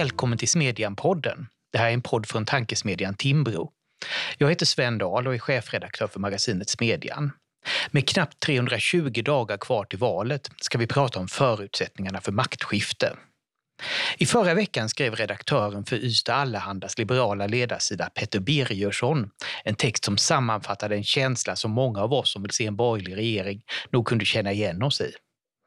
Välkommen till Smedjan-podden. Det här är en podd från tankesmedjan Timbro. Jag heter Sven Dahl och är chefredaktör för magasinet Smedjan. Med knappt 320 dagar kvar till valet ska vi prata om förutsättningarna för maktskifte. I förra veckan skrev redaktören för Ystad Allehandas liberala ledarsida Petter Birgersson en text som sammanfattade en känsla som många av oss som vill se en borgerlig regering nog kunde känna igen oss i.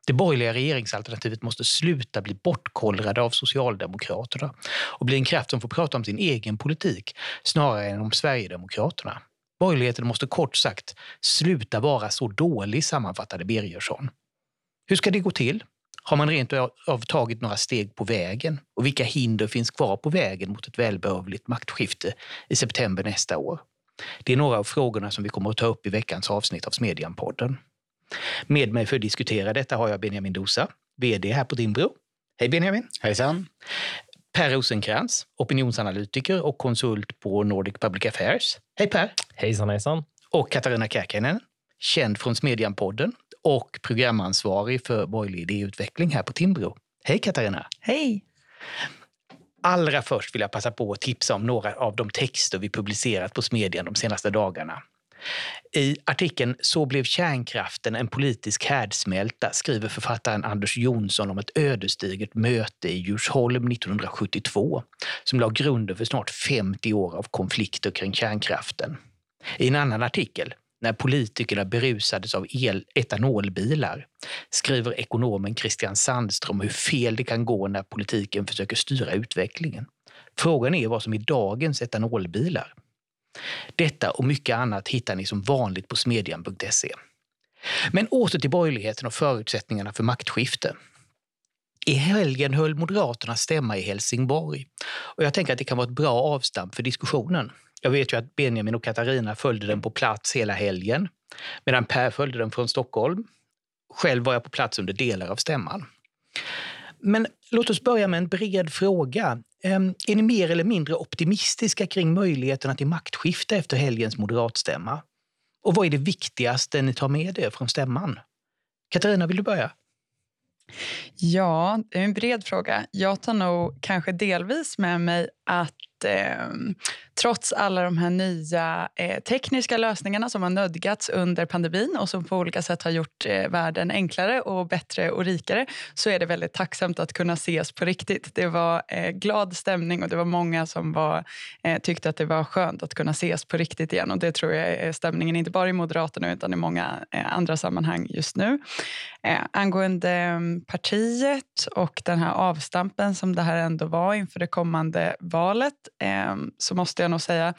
Det borgerliga regeringsalternativet måste sluta bli bortkollrade av Socialdemokraterna och bli en kraft som får prata om sin egen politik snarare än om Sverigedemokraterna. Borgerligheten måste kort sagt sluta vara så dålig, sammanfattade Birgersson. Hur ska det gå till? Har man rent av tagit några steg på vägen? Och vilka hinder finns kvar på vägen mot ett välbehövligt maktskifte i september nästa år? Det är några av frågorna som vi kommer att ta upp i veckans avsnitt av Smedjan-podden. Med mig för att diskutera detta har jag Benjamin Dosa, VD här på Timbro. Hej Benjamin! Hejsan! Per Rosenkrantz, opinionsanalytiker och konsult på Nordic Public Affairs. Hej Per! Hejsan hejsan! Och Katarina Kärkinen, känd från Smedjan-podden och programansvarig för borgerlig idéutveckling här på Timbro. Hej Katarina! Hej! Allra först vill jag passa på att tipsa om några av de texter vi publicerat på Smedjan de senaste dagarna. I artikeln Så blev kärnkraften en politisk härdsmälta skriver författaren Anders Jonsson om ett ödesdigert möte i Djursholm 1972 som la grunden för snart 50 år av konflikter kring kärnkraften. I en annan artikel när politikerna berusades av el etanolbilar skriver ekonomen Christian Sandström hur fel det kan gå när politiken försöker styra utvecklingen. Frågan är vad som är dagens etanolbilar. Detta och mycket annat hittar ni som vanligt på smedjan.se. Men åter till borgerligheten och förutsättningarna för maktskifte. I helgen höll Moderaterna stämma i Helsingborg och jag tänker att det kan vara ett bra avstamp för diskussionen. Jag vet ju att Benjamin och Katarina följde den på plats hela helgen medan Per följde den från Stockholm. Själv var jag på plats under delar av stämman. Men låt oss börja med en bred fråga. Ehm, är ni mer eller mindre optimistiska kring möjligheterna till maktskifte efter helgens moderatstämma? Och vad är det viktigaste ni tar med er från stämman? Katarina, vill du börja? Ja, det är en bred fråga. Jag tar nog kanske delvis med mig att eh, trots alla de här nya eh, tekniska lösningarna som har nödgats under pandemin och som på olika sätt har gjort eh, världen enklare och bättre och rikare så är det väldigt tacksamt att kunna ses på riktigt. Det var eh, glad stämning och det var många som var, eh, tyckte att det var skönt att kunna ses på riktigt igen. Och Det tror jag är stämningen inte bara i Moderaterna utan i många eh, andra sammanhang just nu. Eh, angående ehm, partiet och den här avstampen som det här ändå var inför det kommande valet eh, så måste jag nog säga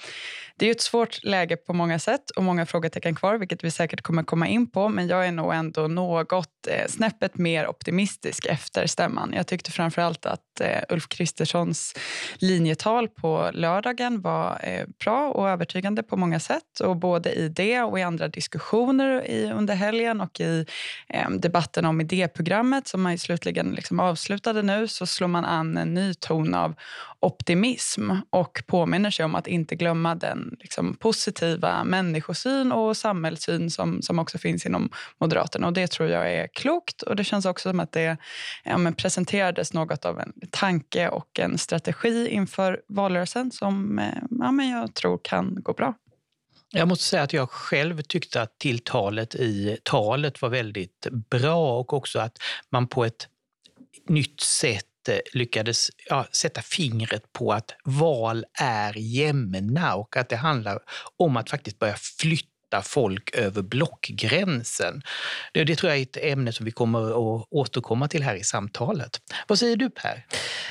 det är ett svårt läge på många sätt och många frågetecken kvar, vilket vi säkert kommer komma in på. Men jag är nog ändå något eh, snäppet mer optimistisk efter stämman. Jag tyckte framför allt att eh, Ulf Kristerssons linjetal på lördagen var eh, bra och övertygande på många sätt. Och både i det och i andra diskussioner i, under helgen och i eh, debatten om idéprogrammet som man slutligen liksom avslutade nu så slår man an en ny ton av optimism och påminner sig om att inte glömma den liksom, positiva människosyn och samhällssyn som, som också finns inom Moderaterna. Och Det tror jag är klokt. och Det känns också som att det ja, presenterades något av en tanke och en strategi inför valrörelsen som eh, ja, men jag tror kan gå bra. Jag måste säga att jag själv tyckte att tilltalet i talet var väldigt bra och också att man på ett nytt sätt lyckades ja, sätta fingret på att val är jämna och att det handlar om att faktiskt börja flytta folk över blockgränsen. Det, det tror jag är ett ämne som vi kommer att återkomma till här i samtalet. Vad säger du Per?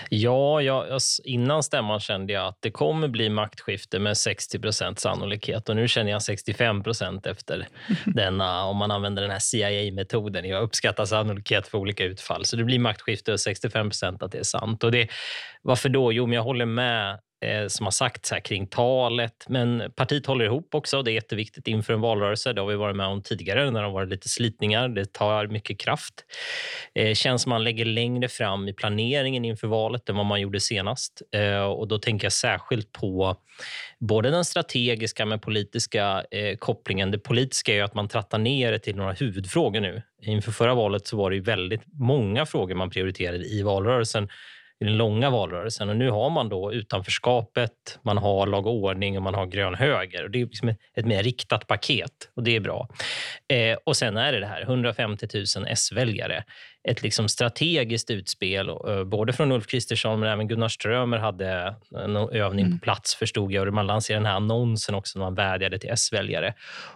Ja, jag, innan stämman kände jag att det kommer bli maktskifte med 60% sannolikhet och nu känner jag 65% efter denna, om man använder den här CIA-metoden. Jag uppskattar sannolikhet för olika utfall, så det blir maktskifte och 65% att det är sant. Och det, varför då? Jo, men jag håller med Eh, som har sagts här kring talet. Men partiet håller ihop också. Det är jätteviktigt inför en valrörelse. Det har vi varit med om tidigare när det har varit lite slitningar. Det tar mycket kraft. Eh, känns som man lägger längre fram i planeringen inför valet än vad man gjorde senast. Eh, och då tänker jag särskilt på både den strategiska men politiska eh, kopplingen. Det politiska är att man trattar ner det till några huvudfrågor nu. Inför förra valet så var det väldigt många frågor man prioriterade i valrörelsen i den långa valrörelsen. Och nu har man då utanförskapet, man har lag och ordning och man har grön höger. Och det är liksom ett, mer riktat paket och det är bra. Eh, och sen är det det här 150 000 S-väljare. Ett liksom strategiskt utspel, eh, både från Ulf Kristersson men även Gunnar Strömer hade en övning mm. på plats förstod jag. Och man lanserade den här annonsen också när man vädjade till S-väljare.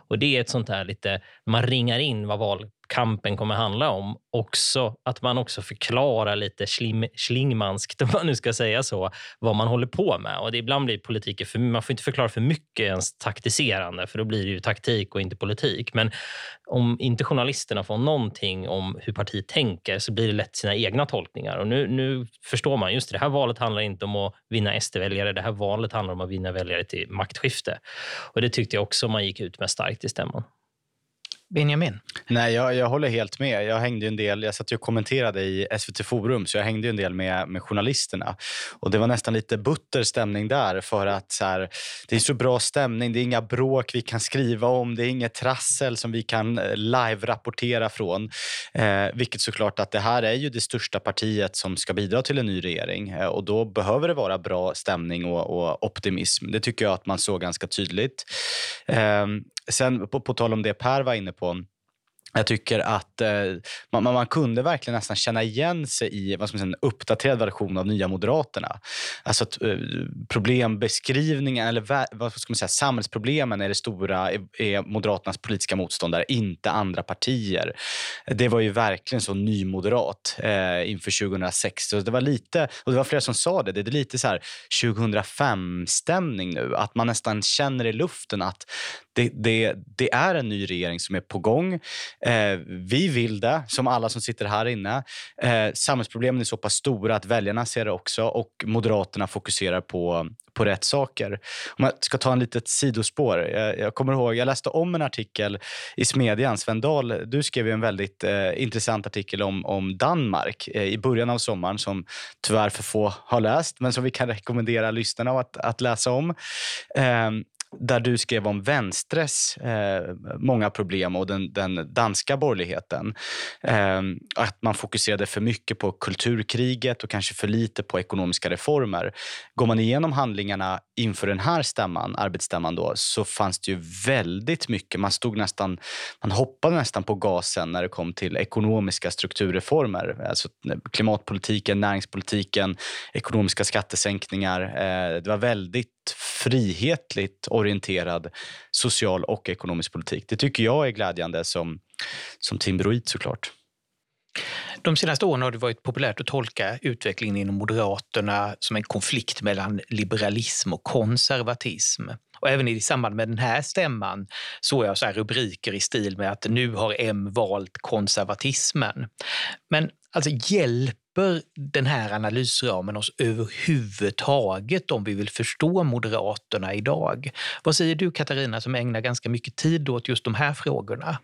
Och det är ett sånt här lite, man ringar in vad val kampen kommer handla om. Också att man också förklarar lite slim, slingmanskt, om man nu ska säga så, vad man håller på med. Och det ibland blir politiker för Man får inte förklara för mycket ens taktiserande, för då blir det ju taktik och inte politik. Men om inte journalisterna får någonting om hur partiet tänker så blir det lätt sina egna tolkningar. Och nu, nu förstår man, just det, det här valet handlar inte om att vinna SD-väljare. Det här valet handlar om att vinna väljare till maktskifte. Och det tyckte jag också man gick ut med starkt i stämman. Benjamin? Nej, jag, jag håller helt med. Jag hängde en del, jag satt och kommenterade i SVT Forum, så jag hängde en del med, med journalisterna. Och Det var nästan lite butter stämning där, för att så här, det är så bra stämning. Det är inga bråk vi kan skriva om, det är inget trassel som vi kan eh, live-rapportera från. Eh, vilket såklart att det här är ju det största partiet som ska bidra till en ny regering. Eh, och Då behöver det vara bra stämning och, och optimism. Det tycker jag att man såg ganska tydligt. Eh, sen på, på tal om det Per var inne på jag tycker att eh, man, man, kunde verkligen nästan känna igen sig i vad ska man säga, en uppdaterad version av Nya Moderaterna. Alltså att, eh, problembeskrivningen, eller vad ska man säga, samhällsproblemen är det stora, är, är Moderaternas politiska motståndare, inte andra partier. Det var ju verkligen så nymoderat eh, inför 2006. Så det var lite, och det var flera som sa det, det är lite så 2005-stämning nu. Att man nästan känner i luften att det, det, det, är en ny regering som är på gång. Eh, vi vill det, som alla som sitter här inne. Eh, samhällsproblemen är så pass stora att väljarna ser det också och Moderaterna fokuserar på, på rätt saker. Om jag ska ta en litet sidospår. Jag, jag kommer ihåg, jag läste om en artikel i Smedjan. Sven Dahl, du skrev en väldigt eh, intressant artikel om, om Danmark eh, i början av sommaren som tyvärr för få har läst, men som vi kan rekommendera lyssnarna att, att läsa om. Eh, där du skrev om vänstres eh, många problem och den, den danska borgerligheten. Eh, att man fokuserade för mycket på kulturkriget och kanske för lite på ekonomiska reformer. Går man igenom handlingarna inför den här stämman, arbetsstämman då, så fanns det ju väldigt mycket. Man, stod nästan, man hoppade nästan på gasen när det kom till ekonomiska strukturreformer. Alltså klimatpolitiken, näringspolitiken, ekonomiska skattesänkningar. Eh, det var väldigt frihetligt orienterad social och ekonomisk politik. Det tycker jag är glädjande som, som timbroid såklart. De senaste åren har det varit populärt att tolka utvecklingen inom Moderaterna som en konflikt mellan liberalism och konservatism. Och även i samband med den här stämman såg jag så rubriker i stil med att nu har M valt konservatismen. Men alltså hjälper den här analysramen oss överhuvudtaget om vi vill förstå Moderaterna idag? Vad säger du Katarina som ägnar ganska mycket tid åt just de här frågorna?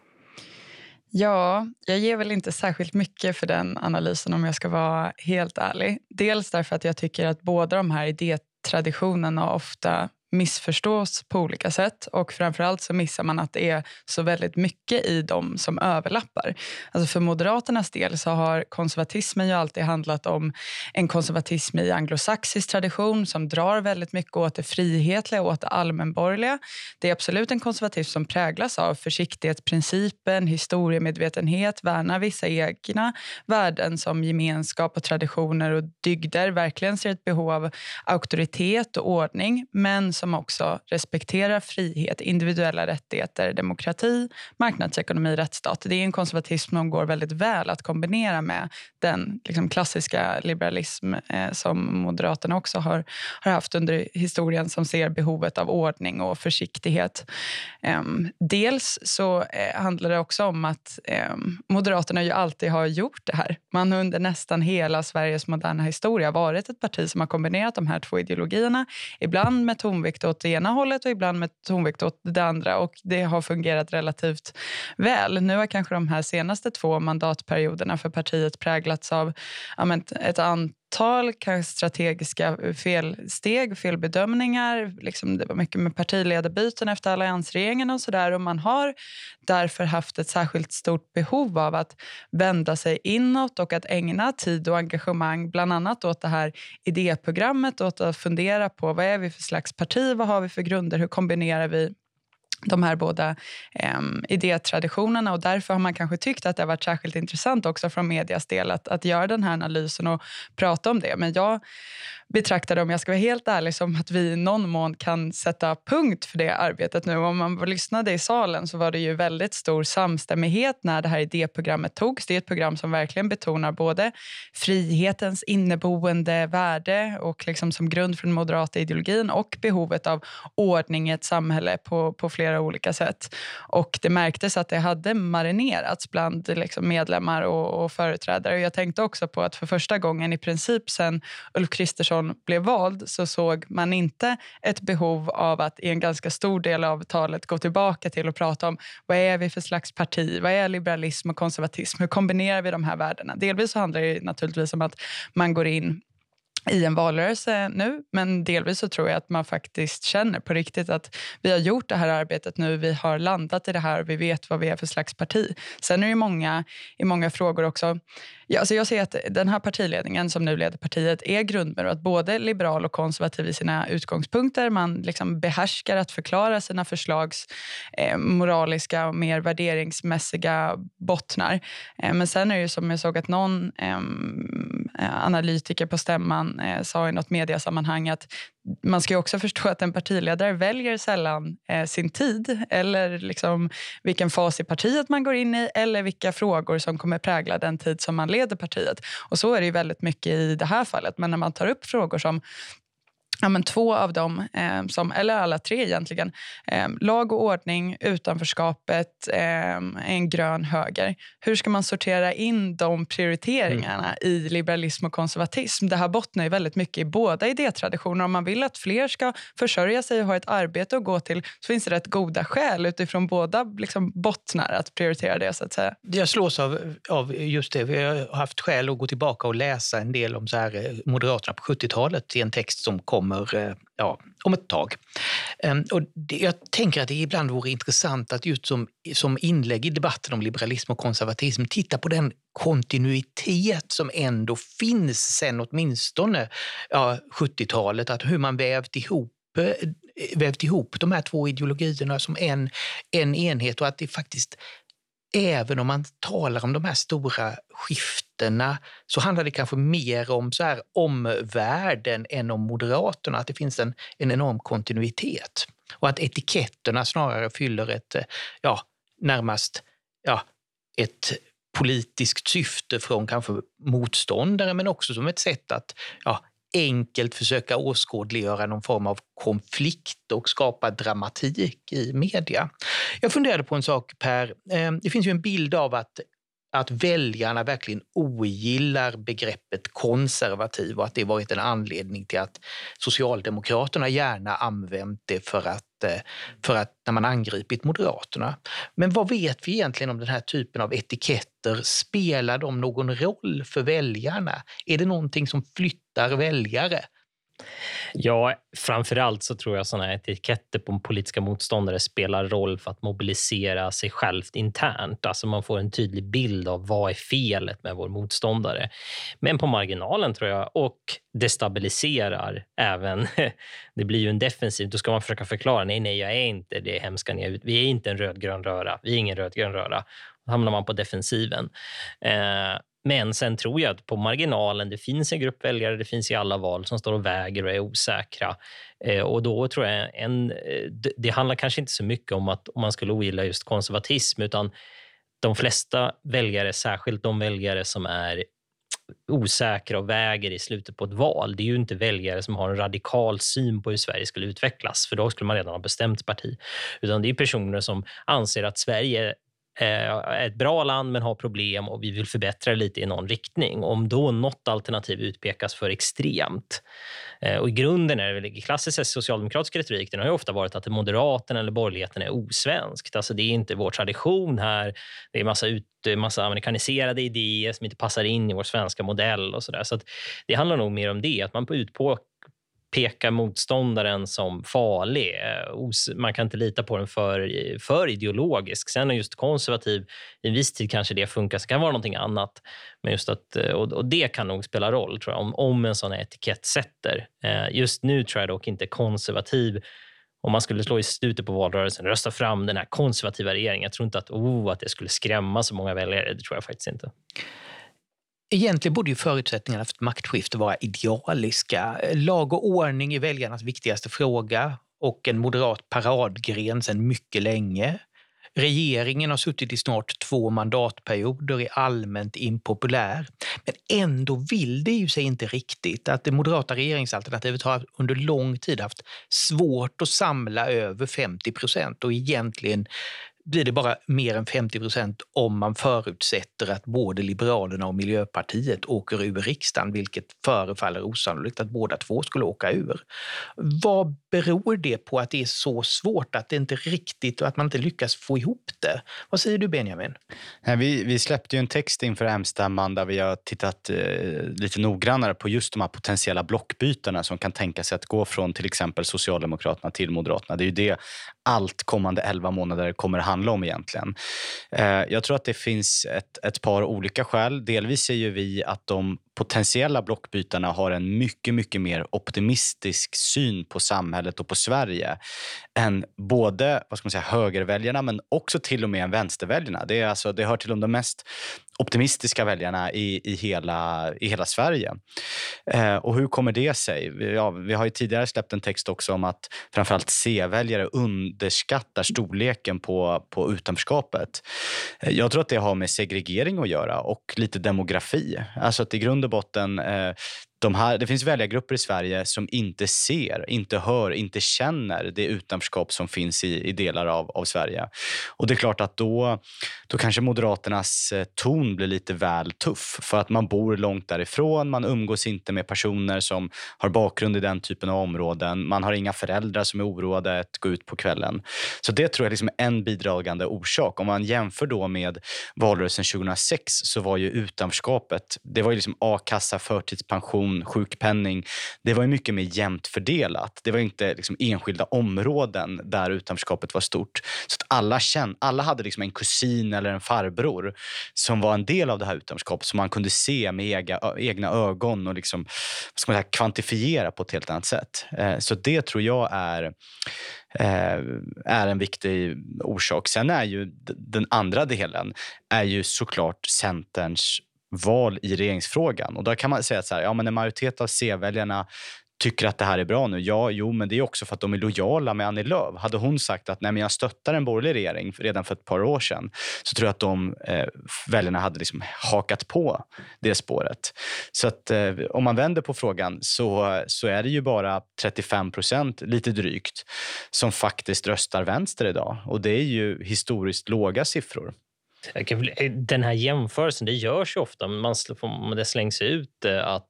Ja, jag ger väl inte särskilt mycket för den analysen om jag ska vara helt ärlig. Dels därför att jag tycker att båda de här idétraditionerna ofta missförstås på olika sätt. Och framförallt så missar man att det är så väldigt mycket i dem som överlappar. Alltså för Moderaternas del så har konservatismen ju alltid handlat om en konservatism i anglosaxisk tradition som drar väldigt mycket åt det frihetliga och åt det allmänborgerliga. Det är absolut en konservatism som präglas av försiktighetsprincipen, historiemedvetenhet, värnar vissa egna värden som gemenskap och traditioner och dygder, verkligen ser ett behov av auktoritet och ordning men som också respekterar frihet, individuella rättigheter, demokrati, marknadsekonomi, rättsstat. Det är en konservatism som går väldigt väl att kombinera med den liksom, klassiska liberalism eh, som Moderaterna också har, har haft under historien som ser behovet av ordning och försiktighet. Eh, dels så eh, handlar det också om att ehm, Moderaterna ju alltid har gjort det här. Man har under nästan hela Sveriges moderna historia varit ett parti som har kombinerat de här två ideologierna, ibland med tonvikt tonvikt åt det ena hållet och ibland med tonvikt åt det andra. Och Det har fungerat relativt väl. Nu har kanske de här senaste två mandatperioderna för partiet präglats av ja, ett antal samtal, kanske strategiska felsteg, felbedömningar. Liksom det var mycket med partiledarbyten efter alliansregeringen och sådär. Och man har därför haft ett särskilt stort behov av att vända sig inåt och att ägna tid och engagemang bland annat åt det här idéprogrammet, åt att fundera på vad är vi för slags parti, vad har vi för grunder, hur kombinerar vi de här båda eh, idétraditionerna. Och därför har man kanske tyckt att det har varit särskilt intressant också från medias del att, att göra den här analysen och prata om det. Men jag betraktar det, om jag ska vara helt ärlig, som att vi i någon mån kan sätta punkt för det arbetet nu. Om man lyssnade i salen så var det ju väldigt stor samstämmighet när det här idéprogrammet togs. Det är ett program som verkligen betonar både frihetens inneboende värde och liksom som grund för den moderata ideologin och behovet av ordning i ett samhälle på, på flera olika sätt. Och det märktes att det hade marinerats bland liksom medlemmar och, och företrädare. Jag tänkte också på att för första gången i princip sen Ulf Kristersson Clinton blev vald så såg man inte ett behov av att i en ganska stor del av talet gå tillbaka till och prata om vad är vi för slags parti, vad är liberalism och konservatism, hur kombinerar vi de här värdena? Delvis så handlar det naturligtvis om att man går in i en valrörelse nu. Men delvis så tror jag att man faktiskt känner på riktigt att vi har gjort det här arbetet nu. Vi har landat i det här och vi vet vad vi är för slags parti. Sen är det många, i många frågor också Ja, alltså jag ser att den här partiledningen som nu leder partiet är grundmurat både liberal och konservativ i sina utgångspunkter. Man liksom behärskar att förklara sina förslags eh, moraliska och mer värderingsmässiga bottnar. Eh, men sen är det som jag såg att någon ehm, eh, analytiker på stämman eh, sa i något mediasammanhang att man ska också förstå att en partiledare väljer sällan eh, sin tid eller liksom vilken fas i partiet man går in i eller vilka frågor som kommer prägla den tid som man leder partiet. Och Så är det väldigt mycket i det här fallet. Men när man tar upp frågor som ja, men två av dem, eh, som, eller alla tre egentligen, eh, lag och ordning, utanförskapet, eh, en grön höger. Hur ska man sortera in de prioriteringarna mm. i liberalism och konservatism? Det här bottnar ju väldigt mycket i båda idétraditioner. Om man vill att fler ska försörja sig och ha ett arbete att gå till så finns det rätt goda skäl utifrån båda liksom, bottnar att prioritera det. så att säga. Jag slås av, av just det. Vi har haft skäl att gå tillbaka och läsa en del om så här, eh, Moderaterna på 70-talet i en text som kommer kommer eh, ja, om ett tag. Ehm, och det, jag tänker att det ibland vore intressant att just som, som inlägg i debatten om liberalism och konservatism titta på den kontinuitet som ändå finns sen åtminstone ja, 70-talet. Att hur man vävt ihop eh, vävt ihop de här två ideologierna som en, en enhet och att det faktiskt även om man talar om de här stora Moderaterna så handlar det kanske mer om så här omvärlden än om Moderaterna, att det finns en, en enorm kontinuitet. Och att etiketterna snarare fyller ett, ja, närmast ja, ett politiskt syfte från kanske motståndare men också som ett sätt att ja, enkelt försöka åskådliggöra någon form av konflikt och skapa dramatik i media. Jag funderade på en sak Per. Ehm, det finns ju en bild av att att väljarna verkligen ogillar begreppet konservativ och att det varit en anledning till att Socialdemokraterna gärna använt det för att, eh, för att när man angripit Moderaterna. Men vad vet vi egentligen om den här typen av etiketter? Spelar de någon roll för väljarna? Är det någonting som flyttar väljare? Ja, framför allt så tror jag sådana etiketter på politiska motståndare spelar roll för att mobilisera sig självt internt. Alltså man får en tydlig bild av vad är felet med vår motståndare. Men på marginalen tror jag, och destabiliserar även... Det blir ju en defensiv. Då ska man försöka förklara. Nej, nej, jag är inte det hemska ni är Vi är inte en rödgrön röra. Vi är ingen rödgrön röra. Då hamnar man på defensiven. Eh, men sen tror jag att på marginalen, det finns en grupp väljare, det finns i alla val som står och väger och är osäkra. Eh, och då tror jag en, eh, det, det handlar kanske inte så mycket om att om man skulle ogilla just konservatism, utan de flesta väljare, särskilt de väljare som är osäkra och väger i slutet på ett val. Det är ju inte väljare som har en radikal syn på hur Sverige skulle utvecklas, för då skulle man redan ha bestämt parti. Utan det är personer som anser att Sverige är ett bra land men har problem och vi vill förbättra lite i någon riktning. Om då något alternativ utpekas för extremt eh, och i grunden är det väl klassisk socialdemokratisk retorik den har ju ofta varit att Moderaterna eller borgerligheten är osvenskt. Alltså det är inte vår tradition här. Det är massa, ut, massa amerikaniserade idéer som inte passar in i vår svenska modell och så där. Så det handlar nog mer om det, att man utpå pekar motståndaren som farlig. Eh, man kan inte lita på den för, för ideologisk. Sen är just konservativ, i en viss tid kanske det funkar, så kan vara någonting annat. Men just att, eh, och, det kan nog spela roll tror jag, om, om en sån etikett sätter. Eh, just nu tror jag dock inte konservativ om man skulle slå i slutet på valrörelsen rösta fram den här konservativa regeringen. Jag tror inte att, oh, att det skulle skrämma så många väljare. Det tror jag faktiskt inte. Egentligen borde ju förutsättningarna för ett maktskifte vara idealiska. Lag och ordning är väljarnas viktigaste fråga och en moderat paradgren sedan mycket länge. Regeringen har suttit i snart två mandatperioder, är allmänt impopulär. Men ändå vill det ju sig inte riktigt att det moderata regeringsalternativet har under lång tid haft svårt att samla över 50 procent och egentligen blir det bara mer än 50 procent om man förutsätter att både Liberalerna och Miljöpartiet åker ur riksdagen, vilket förefaller osannolikt att båda två skulle åka ur. Vad beror det på att det är så svårt, att det inte riktigt och att man inte lyckas få ihop det? Vad säger du Benjamin? Nej, vi, vi släppte ju en text inför M-stämman där vi har tittat eh, lite noggrannare på just de här potentiella blockbytena som kan tänka sig att gå från till exempel Socialdemokraterna till Moderaterna. Det är ju det allt kommande 11 månader kommer att handla om egentligen. Eh, jag tror att det finns ett, ett par olika skäl. Delvis ser ju vi att de potentiella blockbytarna har en mycket, mycket mer optimistisk syn på samhället och på Sverige än både vad ska man säga, högerväljarna men också till och med vänsterväljarna. Det, är alltså, det hör till de mest optimistiska väljarna i, i, hela, i hela Sverige. Eh, och hur kommer det sig? Ja, vi har ju tidigare släppt en text också om att framförallt C-väljare underskattar storleken på, på utanförskapet. Eh, jag tror att det har med segregering att göra och lite demografi. Alltså att i grund och botten eh, de här, det finns väljargrupper i Sverige som inte ser, inte hör, inte känner det utanförskap som finns i, i delar av, av Sverige. Och det är klart att då, då kanske Moderaternas eh, ton blir lite väl tuff för att man bor långt därifrån, man umgås inte med personer som har bakgrund i den typen av områden, man har inga föräldrar som är oroade att gå ut på kvällen. Så det tror jag liksom är liksom en bidragande orsak. Om man jämför då med valrörelsen 2006 så var ju utanförskapet, det var ju liksom a-kassa, förtidspension, pension, sjukpenning. Det var ju mycket mer jämnt fördelat. Det var inte liksom enskilda områden där utanförskapet var stort. Så att alla, känn, alla hade liksom en kusin eller en farbror som var en del av det här utanförskapet som man kunde se med ega, egna ögon och liksom, ska man säga, kvantifiera på ett helt annat sätt. Eh, så det tror jag är eh, är en viktig orsak. Sen är ju den andra delen är ju såklart Centerns val i regeringsfrågan. Och då kan man säga så här, ja men en majoritet av C-väljarna tycker att det här är bra nu. Ja, jo, men det är också för att de är lojala med Annie Lööf. Hade hon sagt att Nej, men jag stöttar en borgerlig regering redan för ett par år sedan så tror jag att de eh, väljarna hade liksom hakat på det spåret. Så att eh, om man vänder på frågan så, så är det ju bara 35 procent, lite drygt, som faktiskt röstar vänster idag. Och det är ju historiskt låga siffror. Eh, den här jämförelsen det görs ju ofta, men man, det slängs ut eh, att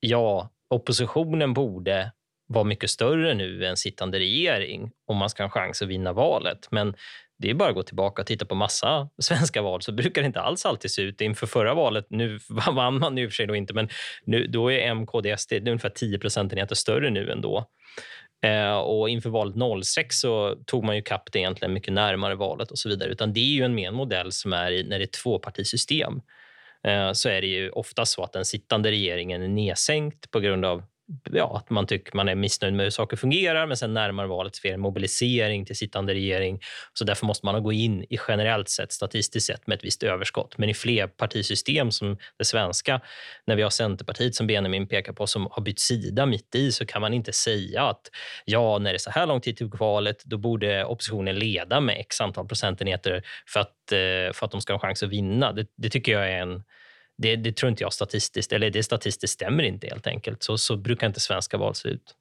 ja, oppositionen borde vara mycket större nu än sittande regering om man ska ha en chans att vinna valet. Men det är bara att gå tillbaka och titta på massa svenska val så brukar det inte alls alltid se ut. Inför förra valet, nu vann man i och för sig då inte, men nu, då är M, KD, SD ungefär 10 procentenheter större nu än då. Eh, och inför valet 06 så tog man ju kapp det egentligen mycket närmare valet och så vidare. Utan det är ju en mer modell som är i, när det är tvåpartisystem eh, så är det ju ofta så att den sittande regeringen är nedsänkt på grund av ja, att man tycker man är missnöjd med hur saker fungerar men sen närmare valet sker en mobilisering till sittande regering. Så därför måste man gå in i generellt sett, statistiskt sett, med ett visst överskott. Men i flerpartisystem som det svenska, när vi har Centerpartiet som Benjamin pekar på som har bytt sida mitt i så kan man inte säga att ja, när det är så här lång tid till valet, då borde oppositionen leda med x antal procentenheter för att, eh, för att de ska ha en chans att vinna. Det, det tycker jag är en det, det, tror inte jag statistiskt, eller det statistiskt stämmer inte helt enkelt. Så, så brukar inte svenska val se ut.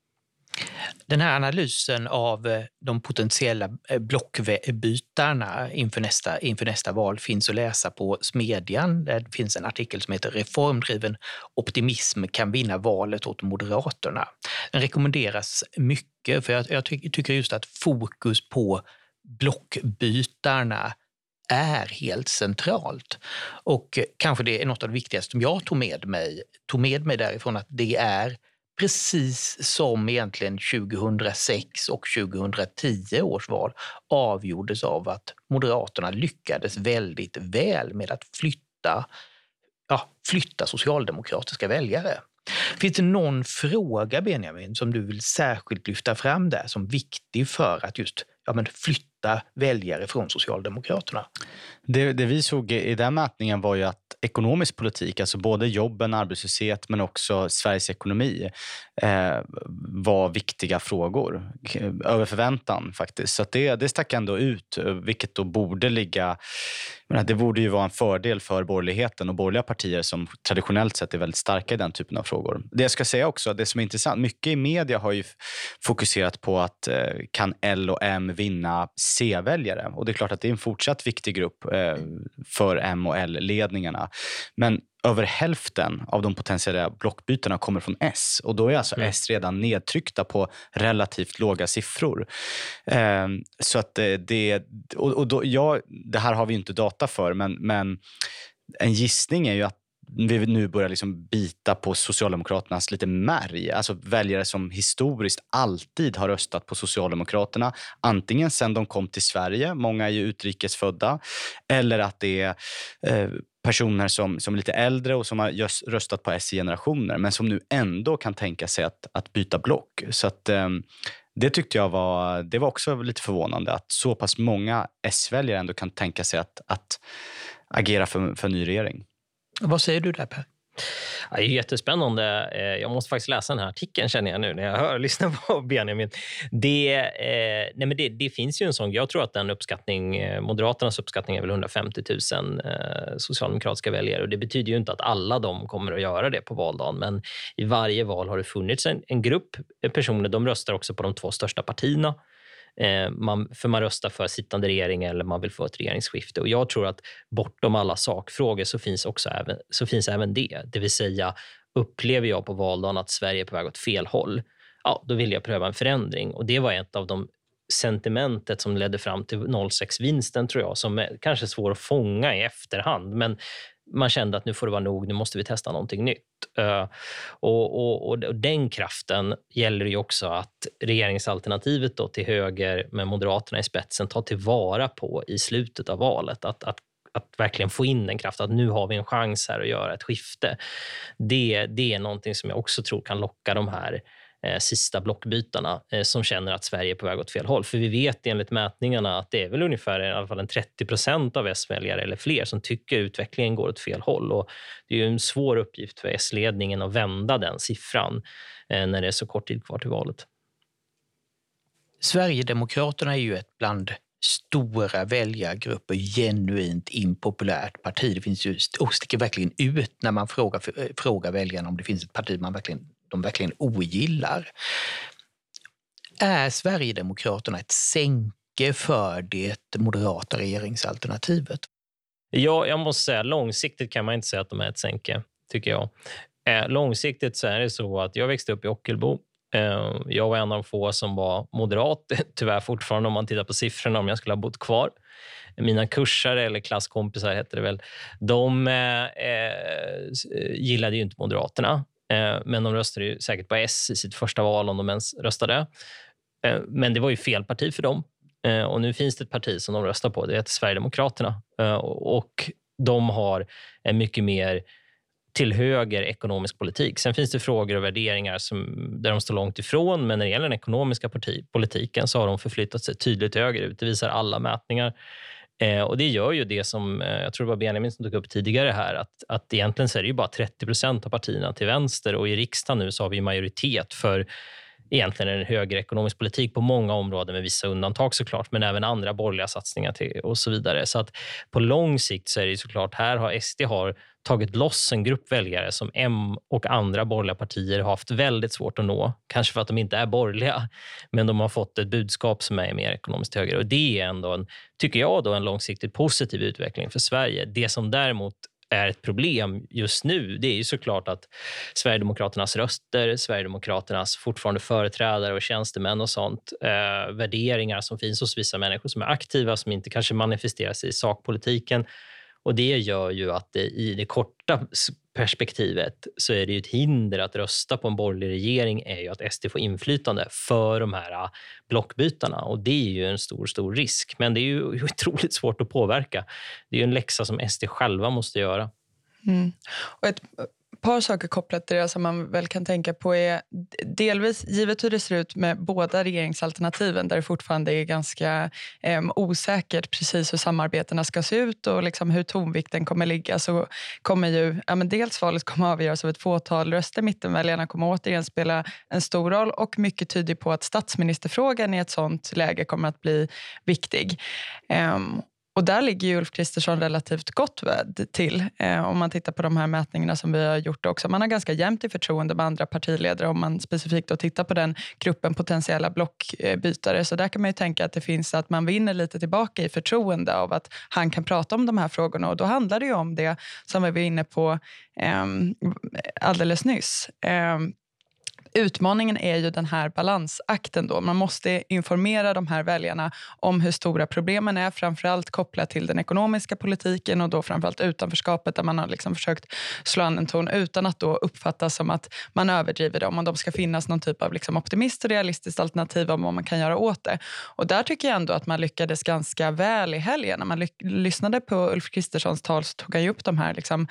Den här analysen av eh, de potentiella eh, blockbytarna inför nästa, inför nästa val finns att läsa på Smedjan. Där finns en artikel som heter Reformdriven optimism kan vinna valet åt Moderaterna. Den rekommenderas mycket för jag, jag tycker just att fokus på blockbytarna är helt centralt. Och kanske det är något av det viktigaste som jag tog med mig, tog med mig därifrån, att det är precis som egentligen 2006 och 2010 års val avgjordes av att Moderaterna lyckades väldigt väl med att flytta, ja, flytta socialdemokratiska väljare. Finns det någon fråga, Benjamin, som du vill särskilt lyfta fram där som viktig för att just ja, men flytta väljare från Socialdemokraterna? Det, det, vi såg i den mätningen var ju att ekonomisk politik, alltså både jobben, arbetslöshet men också Sveriges ekonomi eh, var viktiga frågor. Över förväntan faktiskt. Så det, det stack ändå ut, vilket då borde ligga... Det borde ju vara en fördel för borgerligheten och borgerliga partier som traditionellt sett är väldigt starka i den typen av frågor. Det jag ska säga också, det som är intressant, mycket i media har ju fokuserat på att eh, kan L och M vinna C-väljare? Och det är klart att det är en fortsatt viktig grupp eh, för M och L-ledningarna. Men över hälften av de potentiella blockbytena kommer från S. Och Då är alltså mm. S redan nedtryckta på relativt låga siffror. Eh, så att det, och, och då, ja, det här har vi inte data för, men, men en gissning är ju att vi nu börjar liksom bita på Socialdemokraternas lite märg. Alltså väljare som historiskt alltid har röstat på Socialdemokraterna. Antingen sen de kom till Sverige, många är ju utrikesfödda, eller att det är eh, personer som, som är lite äldre och som har röstat på S i generationer men som nu ändå kan tänka sig att, att byta block. Så att, eh, det tyckte jag var, det var också lite förvånande att så pass många S-väljare ändå kan tänka sig att, att agera för, för en ny regering. Vad säger du där Per? Ja, det är jättespännande. Eh, jag måste faktiskt läsa den här artikeln känner jag nu när jag hör lyssnar på Benjamin. Det, eh, nej men det, det, finns ju en sån... Jag tror att den uppskattning, eh, Moderaternas uppskattning är väl 150 000 eh, socialdemokratiska väljare. Och det betyder ju inte att alla de kommer att göra det på valdagen. Men i varje val har det funnits en, en grupp personer. De röstar också på de två största partierna. Eh, man, för man röstar för sittande regering eller man vill få ett regeringsskifte. Och jag tror att bortom alla sakfrågor så finns, också även, så finns även det. Det vill säga, upplever jag på valdagen att Sverige är på väg åt fel håll, ja, då vill jag pröva en förändring. Och Det var ett av de sentimentet som ledde fram till 06-vinsten, tror jag, som är kanske svår att fånga i efterhand. Men man kände att nu får det vara nog, nu måste vi testa någonting nytt. Eh, och, och, och, den kraften gäller ju också att regeringsalternativet då till höger med Moderaterna i spetsen tar tillvara på i slutet av valet. Att, att, att verkligen få in den kraften, att nu har vi en chans här att göra ett skifte. Det, det är någonting som jag också tror kan locka de här eh, sista blockbytarna eh, som känner att Sverige är på väg åt fel håll. För vi vet enligt mätningarna att det är väl ungefär i alla fall en 30 procent av S-väljare eller fler som tycker utvecklingen går åt fel håll. Och det är en svår uppgift för S-ledningen att vända den siffran eh, när det är så kort tid kvar till valet. Sverigedemokraterna är ju ett bland stora väljargrupper genuint impopulärt parti. Det finns ju, och sticker verkligen ut när man frågar, eh, frågar väljarna om det finns ett parti man verkligen de verkligen ogillar. Är Sverigedemokraterna ett sänke för det moderata regeringsalternativet? Ja, jag måste säga långsiktigt kan man inte säga att de är ett sänke, tycker jag. Eh, långsiktigt så är det så att jag växte upp i Ockelbo. Eh, jag var en av de få som var moderat, tyvärr fortfarande om man tittar på siffrorna, om jag skulle ha bott kvar. Mina kursare, eller klasskompisar heter det väl, de eh, eh gillade ju inte Moderaterna. Eh, men de röstade ju säkert på S i sitt första val, om de ens röstade. Eh, men det var ju fel parti för dem. Eh, och Nu finns det ett parti som de röstar på. Det heter Sverigedemokraterna. Och De har en mycket mer till höger ekonomisk politik. Sen finns det frågor och värderingar som, där de står långt ifrån. Men när det gäller den ekonomiska parti, politiken så har de förflyttat sig tydligt högerut. Det visar alla mätningar. Eh, och Det gör ju det som eh, jag tror det var Benjamin som tog upp tidigare här, att, att egentligen så är det ju bara 30 procent av partierna till vänster och i riksdagen nu så har vi majoritet för egentligen en högerekonomisk politik på många områden med vissa undantag såklart, men även andra borgerliga satsningar till, och så vidare. Så att på lång sikt så är det såklart här har SD har tagit loss en grupp väljare som M och andra borgerliga partier har haft väldigt svårt att nå. Kanske för att de inte är borgerliga, men de har fått ett budskap som är mer ekonomiskt högre. Och Det är ändå, en, tycker jag, då, en långsiktigt positiv utveckling för Sverige. Det som däremot är ett problem just nu det är ju såklart att Sverigedemokraternas röster, Sverigedemokraternas fortfarande företrädare och tjänstemän och sånt, eh, värderingar som finns hos vissa människor som är aktiva, som inte kanske manifesterar sig i sakpolitiken. Och Det gör ju att det, i det korta perspektivet så är det ett hinder att rösta på en borgerlig regering är ju att SD får inflytande för de här äh, blockbytarna. Och det är ju en stor, stor risk. Men det är ju otroligt svårt att påverka. Det är ju en läxa som SD själva måste göra. Mm. Och ett par saker kopplat till det som man väl kan tänka på är delvis, givet hur det ser ut med båda regeringsalternativen där det fortfarande är ganska eh, osäkert precis hur samarbetena ska se ut och liksom hur tonvikten kommer ligga så kommer ju ja, men dels valet kommer avgöras av ett fåtal röster. Mittenväljarna kommer återigen spela en stor roll och mycket tyder på att statsministerfrågan i ett sånt läge kommer att bli viktig. Um, och där ligger ju Ulf Kristersson relativt gott till eh, om man tittar på de här mätningarna som vi har gjort också. Man har ganska jämnt i förtroende med andra partiledare om man specifikt då tittar på den gruppen potentiella blockbytare. Så där kan man ju tänka att det finns att man vinner lite tillbaka i förtroende av att han kan prata om de här frågorna och då handlar det ju om det som vi var inne på eh, alldeles nyss. Eh, utmaningen är ju den här balansakten. Då. Man måste informera de här väljarna om hur stora problemen är, framförallt kopplat till den ekonomiska politiken och då framförallt utanförskapet där man har liksom försökt slå an en ton utan att då uppfattas som att man överdriver dem och de ska finnas någon typ av liksom optimist och realistiskt alternativ om vad man kan göra åt det. Och där tycker jag ändå att man lyckades ganska väl i helgen. När man lyssnade på Ulf Kristerssons tal så tog han ju upp de här liksom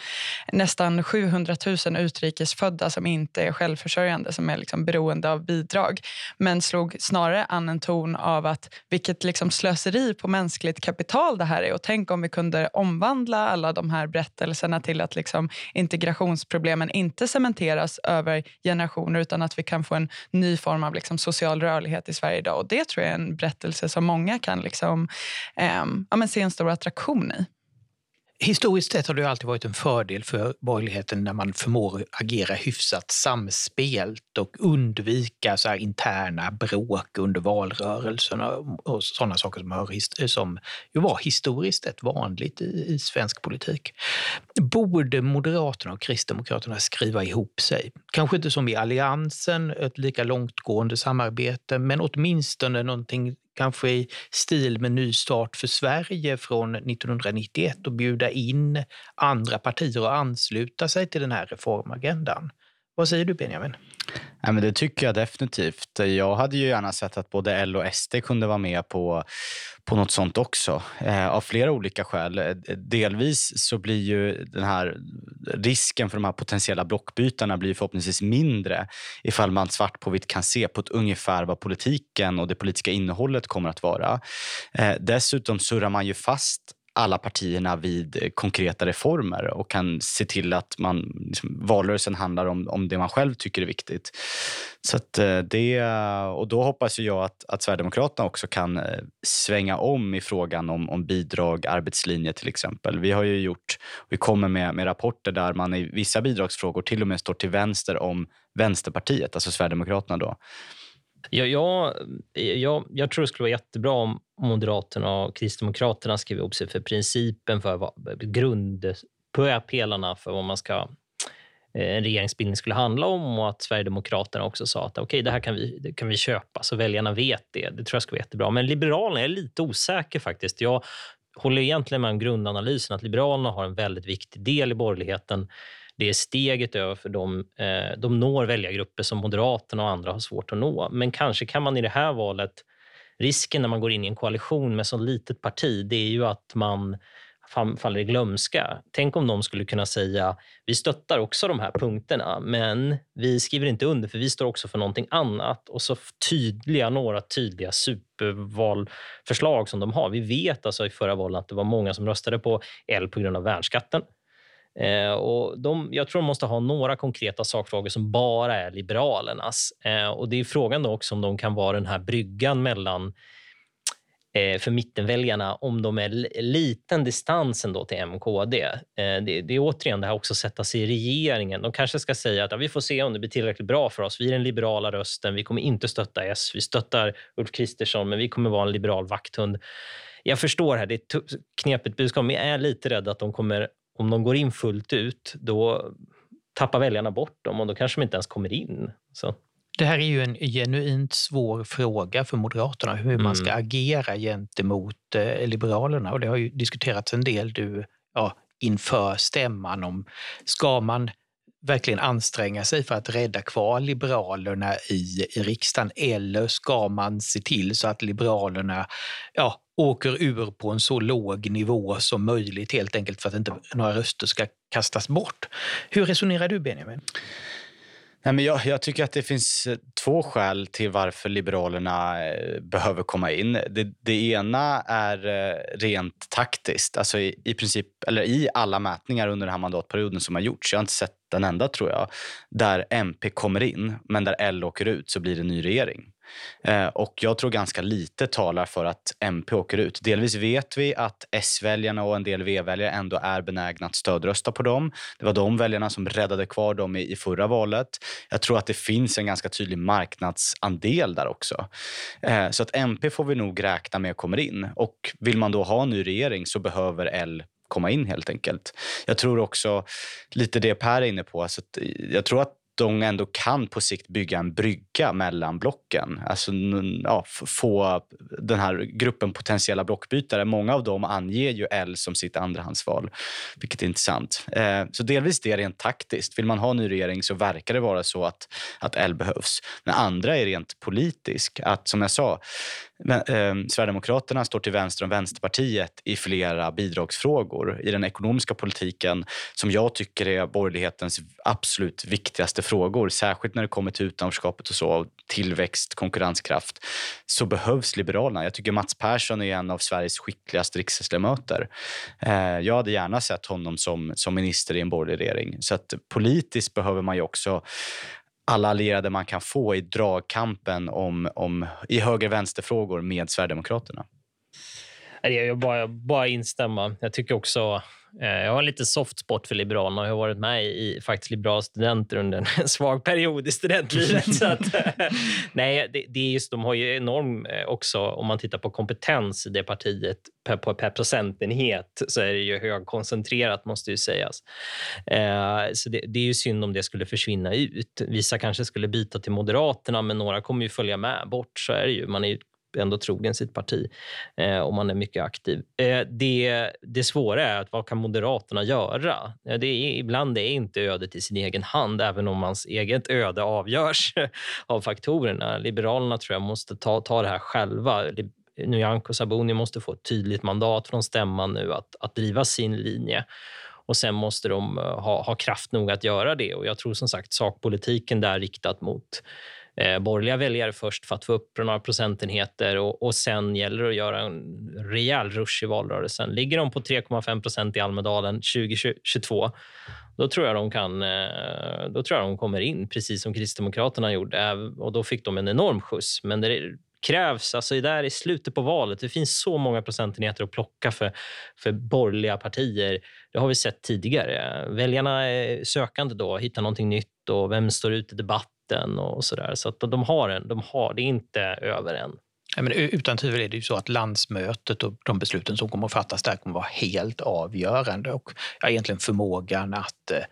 nästan 700 000 utrikesfödda som inte är självförsörjande, som är liksom beroende av bidrag. Men slog snarare an en ton av att vilket liksom slöseri på mänskligt kapital det här är. Och tänk om vi kunde omvandla alla de här berättelserna till att liksom integrationsproblemen inte cementeras över generationer utan att vi kan få en ny form av liksom social rörlighet i Sverige idag. Och det tror jag är en berättelse som många kan liksom, eh, ja, men se en stor attraktion i. Historiskt sett har det alltid varit en fördel för borgerligheten när man förmår agera hyfsat samspelt och undvika så interna bråk under valrörelserna och sådana saker som, har, som ju var historiskt sett vanligt i, i svensk politik. Borde Moderaterna och Kristdemokraterna skriva ihop sig? Kanske inte som i Alliansen, ett lika långtgående samarbete, men åtminstone någonting kanske i stil med Ny start för Sverige från 1991 och bjuda in andra partier att ansluta sig till den här reformagendan. Vad säger du Benjamin? Ja, men det tycker jag definitivt. Jag hade ju gärna sett att både L och SD kunde vara med på, på något sånt också, eh, av flera olika skäl. Eh, delvis så blir ju den här risken för de här potentiella blockbytarna blir förhoppningsvis mindre ifall man svart på vitt kan se på ett ungefär vad politiken och det politiska innehållet kommer att vara. Eh, dessutom surrar man ju fast alla partierna vid eh, konkreta reformer och kan se till att man, liksom, valrörelsen handlar om, om det man själv tycker är viktigt. Så eh, det, och då hoppas jag att, att Sverigedemokraterna också kan eh, svänga om i frågan om, om bidrag, arbetslinje till exempel. Vi har ju gjort, vi kommer med, med rapporter där man i vissa bidragsfrågor till och med står till vänster om Vänsterpartiet, alltså Sverigedemokraterna då. Jag, jag, jag, jag tror det skulle vara jättebra om Moderaterna och Kristdemokraterna skrev ihop sig för principen för vad, grundpelarna för vad man ska eh, en regeringsbildning skulle handla om och att Sverigedemokraterna också sa att okay, det här kan vi, det kan vi köpa så väljarna vet det. Det tror jag skulle vara jättebra. Men Liberalerna är lite osäker faktiskt. Jag håller egentligen med om grundanalysen att Liberalerna har en väldigt viktig del i borgerligheten det är steget över för dem. Eh, de når väljargrupper som Moderaterna och andra har svårt att nå. Men kanske kan man i det här valet... Risken när man går in i en koalition med så litet parti det är ju att man faller i glömska. Tänk om de skulle kunna säga vi stöttar också de här punkterna men vi skriver inte under för vi står också för någonting annat. Och så tydliga, några tydliga supervalförslag som de har. Vi vet alltså i förra valet att det var många som röstade på L på grund av värnskatten. Eh, och de, jag tror de måste ha några konkreta sakfrågor som bara är Liberalernas. Eh, och Det är frågan då också om de kan vara den här bryggan mellan eh, för mittenväljarna om de är liten distans ändå till MKD. Eh, det, det är återigen det här också sätta sig i regeringen. De kanske ska säga att ja, vi får se om det blir tillräckligt bra för oss. Vi är den liberala rösten. Vi kommer inte stötta S. Vi stöttar Ulf Kristersson, men vi kommer vara en liberal vakthund. Jag förstår här, det är ett knepigt budskap, men jag är lite rädd att de kommer, om de går in fullt ut, då tappar väljarna bort dem och då kanske de inte ens kommer in. Så. Det här är ju en genuint svår fråga för Moderaterna, hur man ska mm. agera gentemot eh, Liberalerna. Och det har ju diskuterats en del du, ja, inför stämman om ska man verkligen anstränga sig för att rädda kvar Liberalerna i, i riksdagen eller ska man se till så att Liberalerna ja, åker ur på en så låg nivå som möjligt helt enkelt för att inte några röster ska kastas bort. Hur resonerar du Benjamin? Nej, men jag, jag, tycker att det finns eh, två skäl till varför Liberalerna eh, behöver komma in. Det, det ena är eh, rent taktiskt. Alltså i, i, princip, eller I alla mätningar under den här mandatperioden som har gjorts, jag har inte sett den enda tror jag, där MP kommer in men där L åker ut så blir det ny regering. Eh, och jag tror ganska lite talar för att MP åker ut. Delvis vet vi att S-väljarna och en del V-väljare ändå är benägna att stödrösta på dem. Det var de väljarna som räddade kvar dem i, i förra valet. Jag tror att det finns en ganska tydlig marknadsandel där också. Eh, så att MP får vi nog räkna med kommer in. Och vill man då ha en ny regering så behöver L komma in helt enkelt. Jag tror också lite det Per är inne på. Alltså, jag tror att de ändå kan på sikt bygga en brygga mellan blocken. Alltså ja, få den här gruppen potentiella blockbytare. Många av dem anger ju L som sitt andrahandsval, vilket är intressant. Eh, så delvis det rent taktiskt. Vill man ha en ny regering så verkar det vara så att, att L behövs. Men andra är rent politisk. Att som jag sa, eh, Sverigedemokraterna står till vänster om Vänsterpartiet i flera bidragsfrågor. I den ekonomiska politiken, som jag tycker är borgerlighetens absolut viktigaste frågor, särskilt när det kommer till utanförskapet och så, tillväxt, konkurrenskraft, så behövs Liberalerna. Jag tycker Mats Persson är en av Sveriges skickligaste riksdagsledamöter. Eh, jag hade gärna sett honom som, som minister i en borgerlig regering. Så att politiskt behöver man ju också alla allierade man kan få i dragkampen om, om, i höger-vänster-frågor med Sverigedemokraterna. Jag bara, bara instämma. Jag tycker också jag har lite soft spot för Liberalerna och har varit med i faktiskt liberala studenter under en svag period i studentlivet. så att, nej, det, det, är just, de har ju enorm eh, också, om man tittar på kompetens i det partiet per, per procentenhet så är det ju högkoncentrerat måste ju sägas. Eh, så det, det, är ju synd om det skulle försvinna ut. Vissa kanske skulle byta till Moderaterna men några kommer ju följa med bort. Så är det ju. Man är ju ändå trogen sitt parti eh, och man är mycket aktiv. Eh, det, det svåra är att vad kan Moderaterna göra? Eh, det är, ibland är inte ödet i sin egen hand, även om hans eget öde avgörs av faktorerna. Liberalerna tror jag måste ta, ta det här själva. Nyamko Sabuni måste få ett tydligt mandat från stämman nu att, att driva sin linje och sen måste de eh, ha, ha kraft nog att göra det. Och Jag tror som sagt sakpolitiken där riktat mot eh, borgerliga väljare först för att få upp några procentenheter och, och sen gäller det att göra en rejäl rush i valrörelsen. Ligger de på 3,5 procent i Almedalen 2022 då tror jag de kan, eh, då tror jag de kommer in, precis som Kristdemokraterna gjorde. Eh, och då fick de en enorm skjuts. Men det krävs, alltså där i slutet på valet, det finns så många procentenheter att plocka för, för borgerliga partier. Det har vi sett tidigare. Väljarna är sökande då, hittar någonting nytt och vem står ut i debatt mitten och så där. Så att de har en, de har, det inte över än. Ja, men utan tvivel är det ju så att landsmötet och de besluten som kommer att fattas där kommer att vara helt avgörande. Och ja, egentligen förmågan att eh,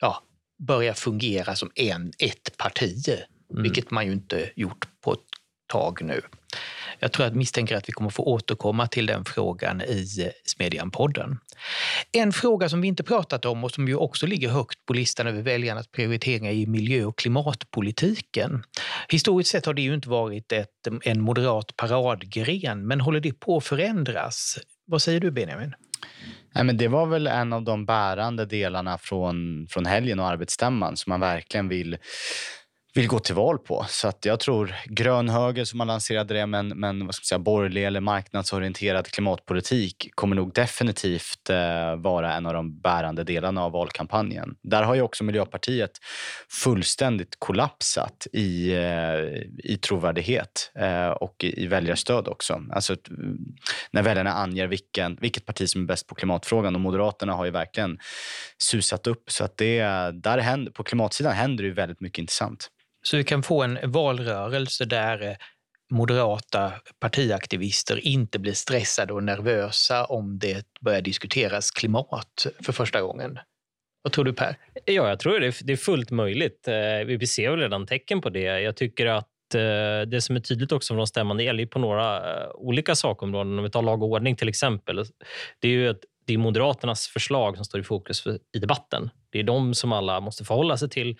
ja, börja fungera som en, ett parti, mm. vilket man ju inte gjort på ett tag nu. Jag tror att misstänker att vi kommer få återkomma till den frågan i Smedjan-podden. En fråga som vi inte pratat om och som ju också ligger högt på listan över väljarnas prioriteringar är miljö och klimatpolitiken. Historiskt sett har det ju inte varit ett, en moderat paradgren, men håller det på att förändras? Vad säger du Benjamin? Nej, men det var väl en av de bärande delarna från, från helgen och arbetsstämman som man verkligen vill vill gå till val på. Så att jag tror grön höger som man lanserade det, men, men vad ska man säga, borgerlig eller marknadsorienterad klimatpolitik kommer nog definitivt eh, vara en av de bärande delarna av valkampanjen. Där har ju också Miljöpartiet fullständigt kollapsat i, eh, i trovärdighet eh, och i, i väljarstöd också. Alltså, när väljarna anger vilken, vilket parti som är bäst på klimatfrågan och Moderaterna har ju verkligen susat upp. Så att det, där händer, på klimatsidan händer det ju väldigt mycket intressant. Så vi kan få en valrörelse där eh, moderata partiaktivister inte blir stressade och nervösa om det börjar diskuteras klimat för första gången. Vad tror du Per? Ja, jag tror det Det är fullt möjligt. Eh, vi ser väl redan tecken på det. Jag tycker att eh, det som är tydligt också från stämman, det gäller på några olika sakområden. Om vi tar lag och ordning till exempel. Det är ju ett det är Moderaternas förslag som står i fokus i debatten. Det är de som alla måste förhålla sig till.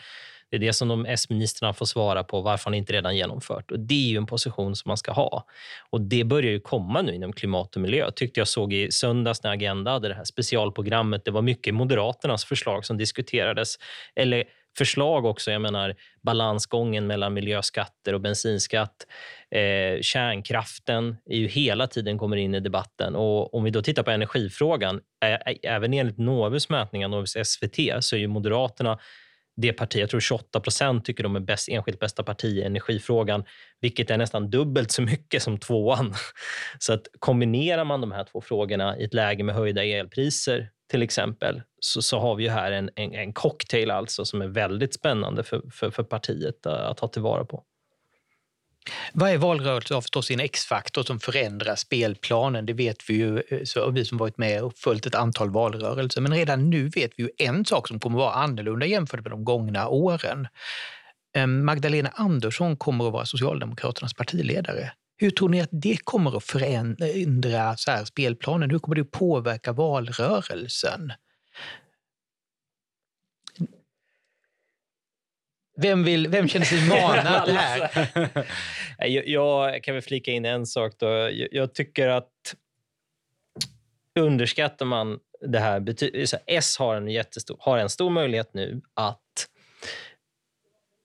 Det är det som de S-ministrarna får svara på varför han inte redan genomfört. Och Det är ju en position som man ska ha. Och Det börjar ju komma nu inom klimat och miljö. tyckte jag såg i söndags när Agenda hade det här specialprogrammet. Det var mycket Moderaternas förslag som diskuterades. Eller förslag också. Jag menar balansgången mellan miljöskatter och bensinskatt. Eh, kärnkraften är ju hela tiden kommer in i debatten. Och Om vi då tittar på energifrågan, även enligt Novus mätningar, Novus SVT, så är ju Moderaterna det parti, jag tror 28 procent tycker de är bäst, enskilt bästa parti i energifrågan, vilket är nästan dubbelt så mycket som tvåan. Så att kombinerar man de här två frågorna i ett läge med höjda elpriser till exempel, så, så har vi ju här en, en, en cocktail alltså som är väldigt spännande för, för, för partiet att ta tillvara på. Varje valrörelse har förstås sin X-faktor som förändrar spelplanen. Det vet vi ju, eh, så vi som varit med och följt ett antal valrörelser. Men redan nu vet vi ju en sak som kommer att vara annorlunda jämfört med de gångna åren. Ehm, Magdalena Andersson kommer att vara Socialdemokraternas partiledare. Hur tror ni att det kommer att förändra eh, så här, spelplanen? Hur kommer det att påverka valrörelsen? Vem, vill, vem känner sig manad här? jag, jag kan väl flika in en sak. Då. Jag, jag tycker att underskattar man det här... S har en, jättestor, har en stor möjlighet nu att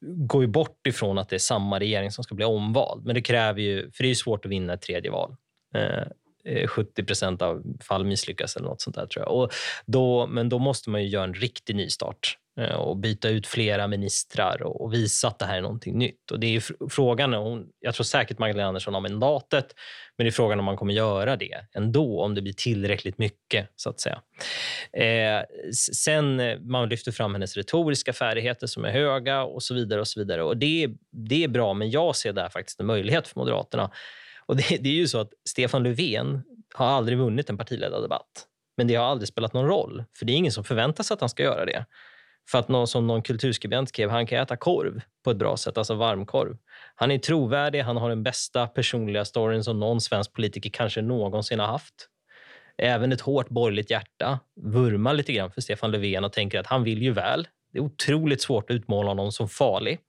gå bort ifrån att det är samma regering som ska bli omvald. Men det kräver ju... För det är svårt att vinna ett tredje val. Eh, Eh, 70 procent av fall misslyckas eller något sånt där. tror jag. Och då, men då måste man ju göra en riktig nystart. Eh, och byta ut flera ministrar och visa att det här är någonting nytt. Och det är frågan, jag tror säkert Magdalena Andersson har mandatet, men det är frågan om man kommer göra det ändå, om det blir tillräckligt mycket. så att säga. Eh, sen eh, man lyfter fram hennes retoriska färdigheter som är höga och så vidare. och så vidare. Och det, det är bra, men jag ser där faktiskt en möjlighet för Moderaterna. Och det, det är ju så att Stefan Löfven har aldrig vunnit en partiledardebatt. Men det har aldrig spelat någon roll, för det är ingen som förväntar sig att han ska göra det. För att någon som någon kulturskribent skrev, han kan äta korv på ett bra sätt, alltså varmkorv. Han är trovärdig, han har den bästa personliga storyn som någon svensk politiker kanske någonsin har haft. Även ett hårt borgerligt hjärta vurmar lite grann för Stefan Löfven och tänker att han vill ju väl. Det är otroligt svårt att utmåla honom som farlig.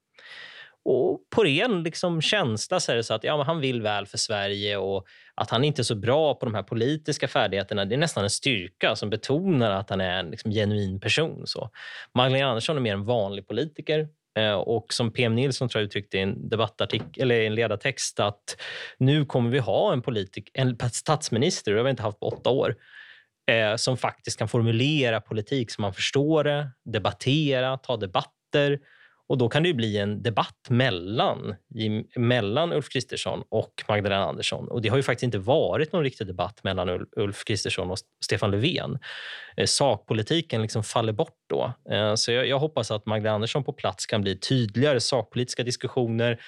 Och på ren liksom, känsla så är det så att ja, han vill väl för Sverige och att han inte är så bra på de här politiska färdigheterna. Det är nästan en styrka som betonar att han är en liksom, genuin person. Så. Magdalena Andersson är mer en vanlig politiker. Eh, och som PM Nilsson tror jag uttryckte i en, debattartikel, eller en ledartext att nu kommer vi ha en, politik, en statsminister, det har vi inte haft på åtta år, eh, som faktiskt kan formulera politik så man förstår det, debattera, ta debatter och Då kan det bli en debatt mellan, mellan Ulf Kristersson och Magdalena Andersson. Och Det har ju faktiskt inte varit någon riktig debatt mellan Ulf Kristersson och Stefan Löfven. Eh, sakpolitiken liksom faller bort då. Eh, så jag, jag hoppas att Magdalena Andersson på plats kan bli tydligare sakpolitiska diskussioner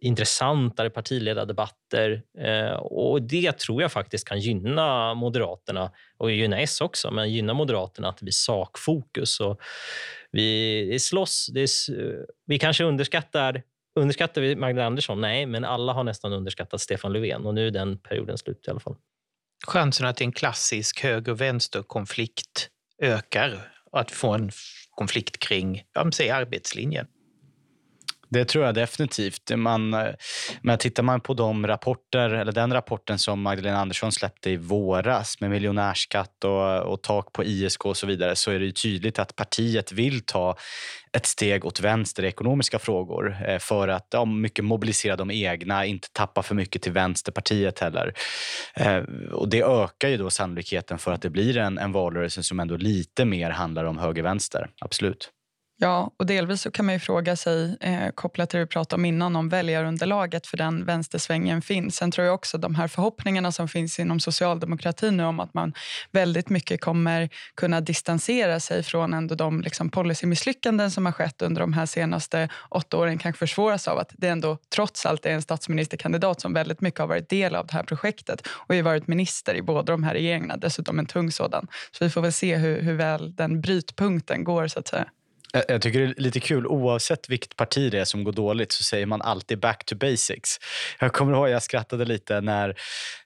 intressantare partiledardebatter. Eh, och Det tror jag faktiskt kan gynna Moderaterna och gynna S också, men gynna Moderaterna att det blir sakfokus. Och vi slåss. Det är, vi kanske underskattar Underskattar vi Magdalena Andersson? Nej, men alla har nästan underskattat Stefan Löfven och nu är den perioden slut i alla fall. Chansen att en klassisk höger-vänster-konflikt ökar och att få en konflikt kring ja, säg arbetslinjen. Det tror jag definitivt. Man, eh, men tittar man på de rapporter, eller den rapporten som Magdalena Andersson släppte i våras med miljonärskatt och, och tak på ISK och så vidare så är det tydligt att partiet vill ta ett steg åt vänster i ekonomiska frågor eh, för att ja, mycket mobilisera de egna, inte tappa för mycket till Vänsterpartiet heller. Eh, och det ökar ju då sannolikheten för att det blir en, en valrörelse som ändå lite mer handlar om höger-vänster. Absolut. Ja, och delvis så kan man ju fråga sig, eh, kopplat till det vi pratade om innan, om väljarunderlaget för den vänstersvängen finns. Sen tror jag också de här förhoppningarna som finns inom socialdemokratin nu om att man väldigt mycket kommer kunna distansera sig från ändå de liksom, policymisslyckanden som har skett under de här senaste åtta åren kanske försvåras av att det ändå trots allt är en statsministerkandidat som väldigt mycket har varit del av det här projektet och har varit minister i båda de här regeringarna, dessutom en tung sådan. Så vi får väl se hur, hur väl den brytpunkten går så att säga. Jag tycker det är lite kul. Oavsett vilket parti det är som går dåligt så säger man alltid back to basics. Jag kommer ihåg jag skrattade lite när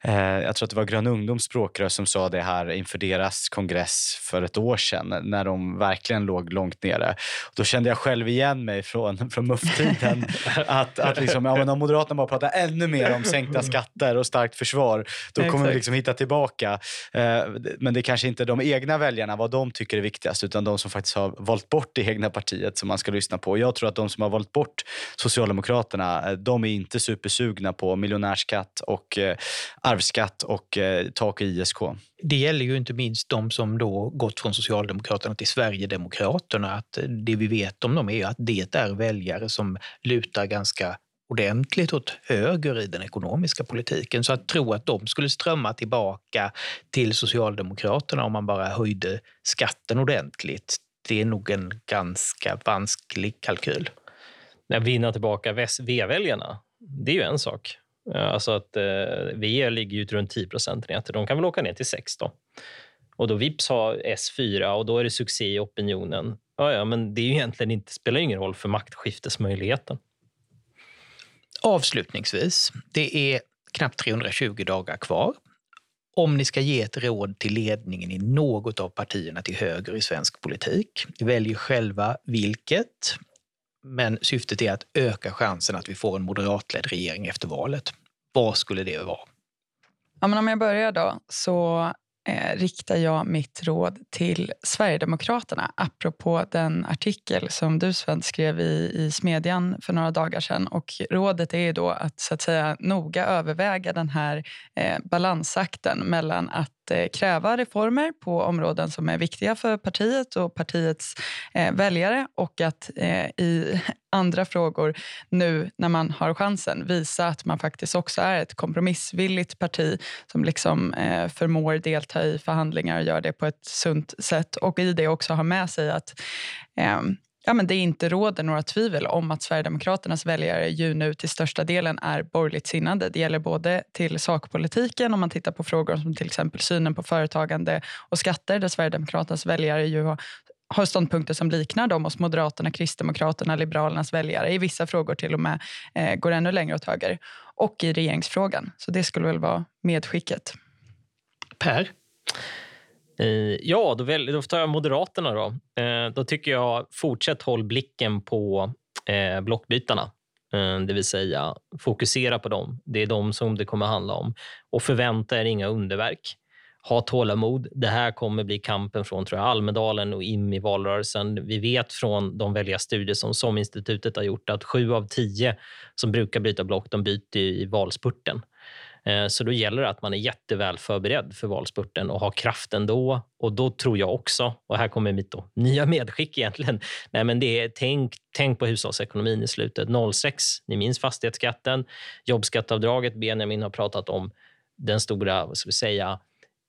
eh, jag tror att det var Grön ungdoms språkrör som sa det här inför deras kongress för ett år sedan när de verkligen låg långt nere. Då kände jag själv igen mig från, från MUF-tiden. att, att liksom, ja, men om Moderaterna bara pratar ännu mer om sänkta skatter och starkt försvar då kommer vi liksom hitta tillbaka. Eh, men det är kanske inte de egna väljarna, vad de tycker är viktigast utan de som faktiskt har valt bort det egna partiet som man ska lyssna på. Jag tror att de som har valt bort Socialdemokraterna, eh, de är inte supersugna på miljonärsskatt och eh, arvsskatt och eh, tak i ISK. Det gäller ju inte minst de som då gått från Socialdemokraterna till Sverigedemokraterna. Att eh, det vi vet om dem är att det är väljare som lutar ganska ordentligt åt höger i den ekonomiska politiken. Så att tro att de skulle strömma tillbaka till Socialdemokraterna om man bara höjde skatten ordentligt, det är nog en ganska vansklig kalkyl. När vinna tillbaka V-väljarna, det är ju en sak. Alltså att eh, V ligger ju runt 10 procentenheter. De kan väl åka ner till 6 då. Och då vips har S4 och då är det succé i opinionen. Ja, ja, men det är ju egentligen inte, spelar ingen roll för maktskiftesmöjligheten. Avslutningsvis, det är knappt 320 dagar kvar om ni ska ge ett råd till ledningen i något av partierna till höger i svensk politik. Ni väljer själva vilket, men syftet är att öka chansen att vi får en moderatledd regering efter valet. Vad skulle det vara? Ja, men om jag börjar då, så eh, riktar jag mitt råd till Sverigedemokraterna apropå den artikel som du, Sven, skrev i, i Smedjan för några dagar sedan. Och rådet är då att, så att säga, noga överväga den här eh, balansakten mellan att att eh, kräva reformer på områden som är viktiga för partiet och partiets eh, väljare och att eh, i andra frågor nu när man har chansen visa att man faktiskt också är ett kompromissvilligt parti som liksom eh, förmår delta i förhandlingar och gör det på ett sunt sätt och i det också ha med sig att eh, ja, men det inte råder några tvivel om att Sverigedemokraternas väljare ju nu till största delen är borgerligt sinnade. Det gäller både till sakpolitiken om man tittar på frågor som till exempel synen på företagande och skatter där Sverigedemokraternas väljare ju har har ståndpunkter som liknar dem hos Moderaterna, Kristdemokraterna, Liberalernas väljare. I vissa frågor till och med eh, går ännu längre åt höger. Och i regeringsfrågan. Så det skulle väl vara medskicket. Per? Eh, ja, då, väl, då tar jag Moderaterna. Då. Eh, då tycker jag fortsätt håll blicken på eh, blockbytarna. Det vill säga fokusera på dem. Det är dem som det kommer handla om. Och förvänta er inga underverk ha tålamod. Det här kommer bli kampen från tror jag, Almedalen och in i valrörelsen. Vi vet från de väljarstudier som SOM-institutet har gjort att sju av tio som brukar byta block de byter i valspurten. Eh, så då gäller det att man är jätteväl förberedd för valspurten och har kraften då. Och då tror jag också, och här kommer mitt då, nya medskick egentligen. Nej, men det är, tänk, tänk på hushållsekonomin i slutet. 06, ni minns fastighetsskatten, jobbskatteavdraget Benjamin har pratat om den stora, vad ska vi säga,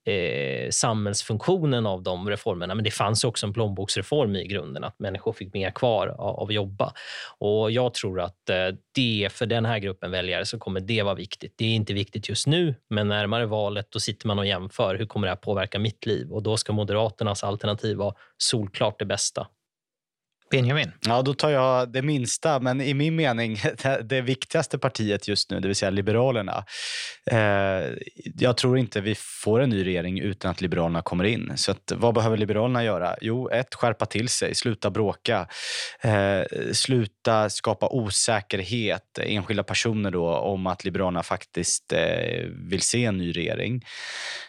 eh, samhällsfunktionen av de reformerna. Men det fanns också en plånboksreform i grunden, att människor fick mer kvar av, av att jobba. Och jag tror att eh, det för den här gruppen väljare så kommer det vara viktigt. Det är inte viktigt just nu, men närmare valet då sitter man och jämför. Hur kommer det här påverka mitt liv? Och då ska Moderaternas alternativ vara solklart det bästa. Benjamin? Ja, då tar jag det minsta, men i min mening det viktigaste partiet just nu, det vill säga Liberalerna. Eh, jag tror inte vi får en ny regering utan att Liberalerna kommer in. Så att, vad behöver Liberalerna göra? Jo, ett, skärpa till sig, sluta bråka, eh, sluta skapa osäkerhet, enskilda personer då, om att Liberalerna faktiskt eh, vill se en ny regering.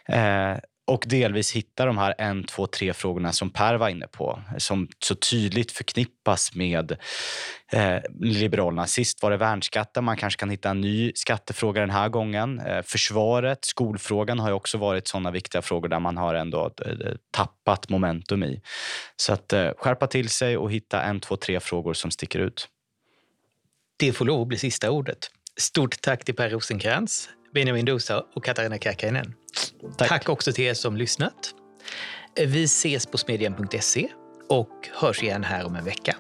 Eh, och delvis hitta de här en, två, tre frågorna som Per var inne på som så tydligt förknippas med eh, Liberalerna. Sist var det värnskatten. Man kanske kan hitta en ny skattefråga den här gången. Eh, försvaret, skolfrågan har ju också varit såna viktiga frågor där man har ändå eh, tappat momentum i. Så att eh, skärpa till sig och hitta en, två, tre frågor som sticker ut. Det får lov att bli sista ordet. Stort tack till Per Rosenkrantz, Benjamin Dosa och Katarina Kärkkäinen. Tack. Tack också till er som lyssnat. Vi ses på smedjan.se och hörs igen här om en vecka.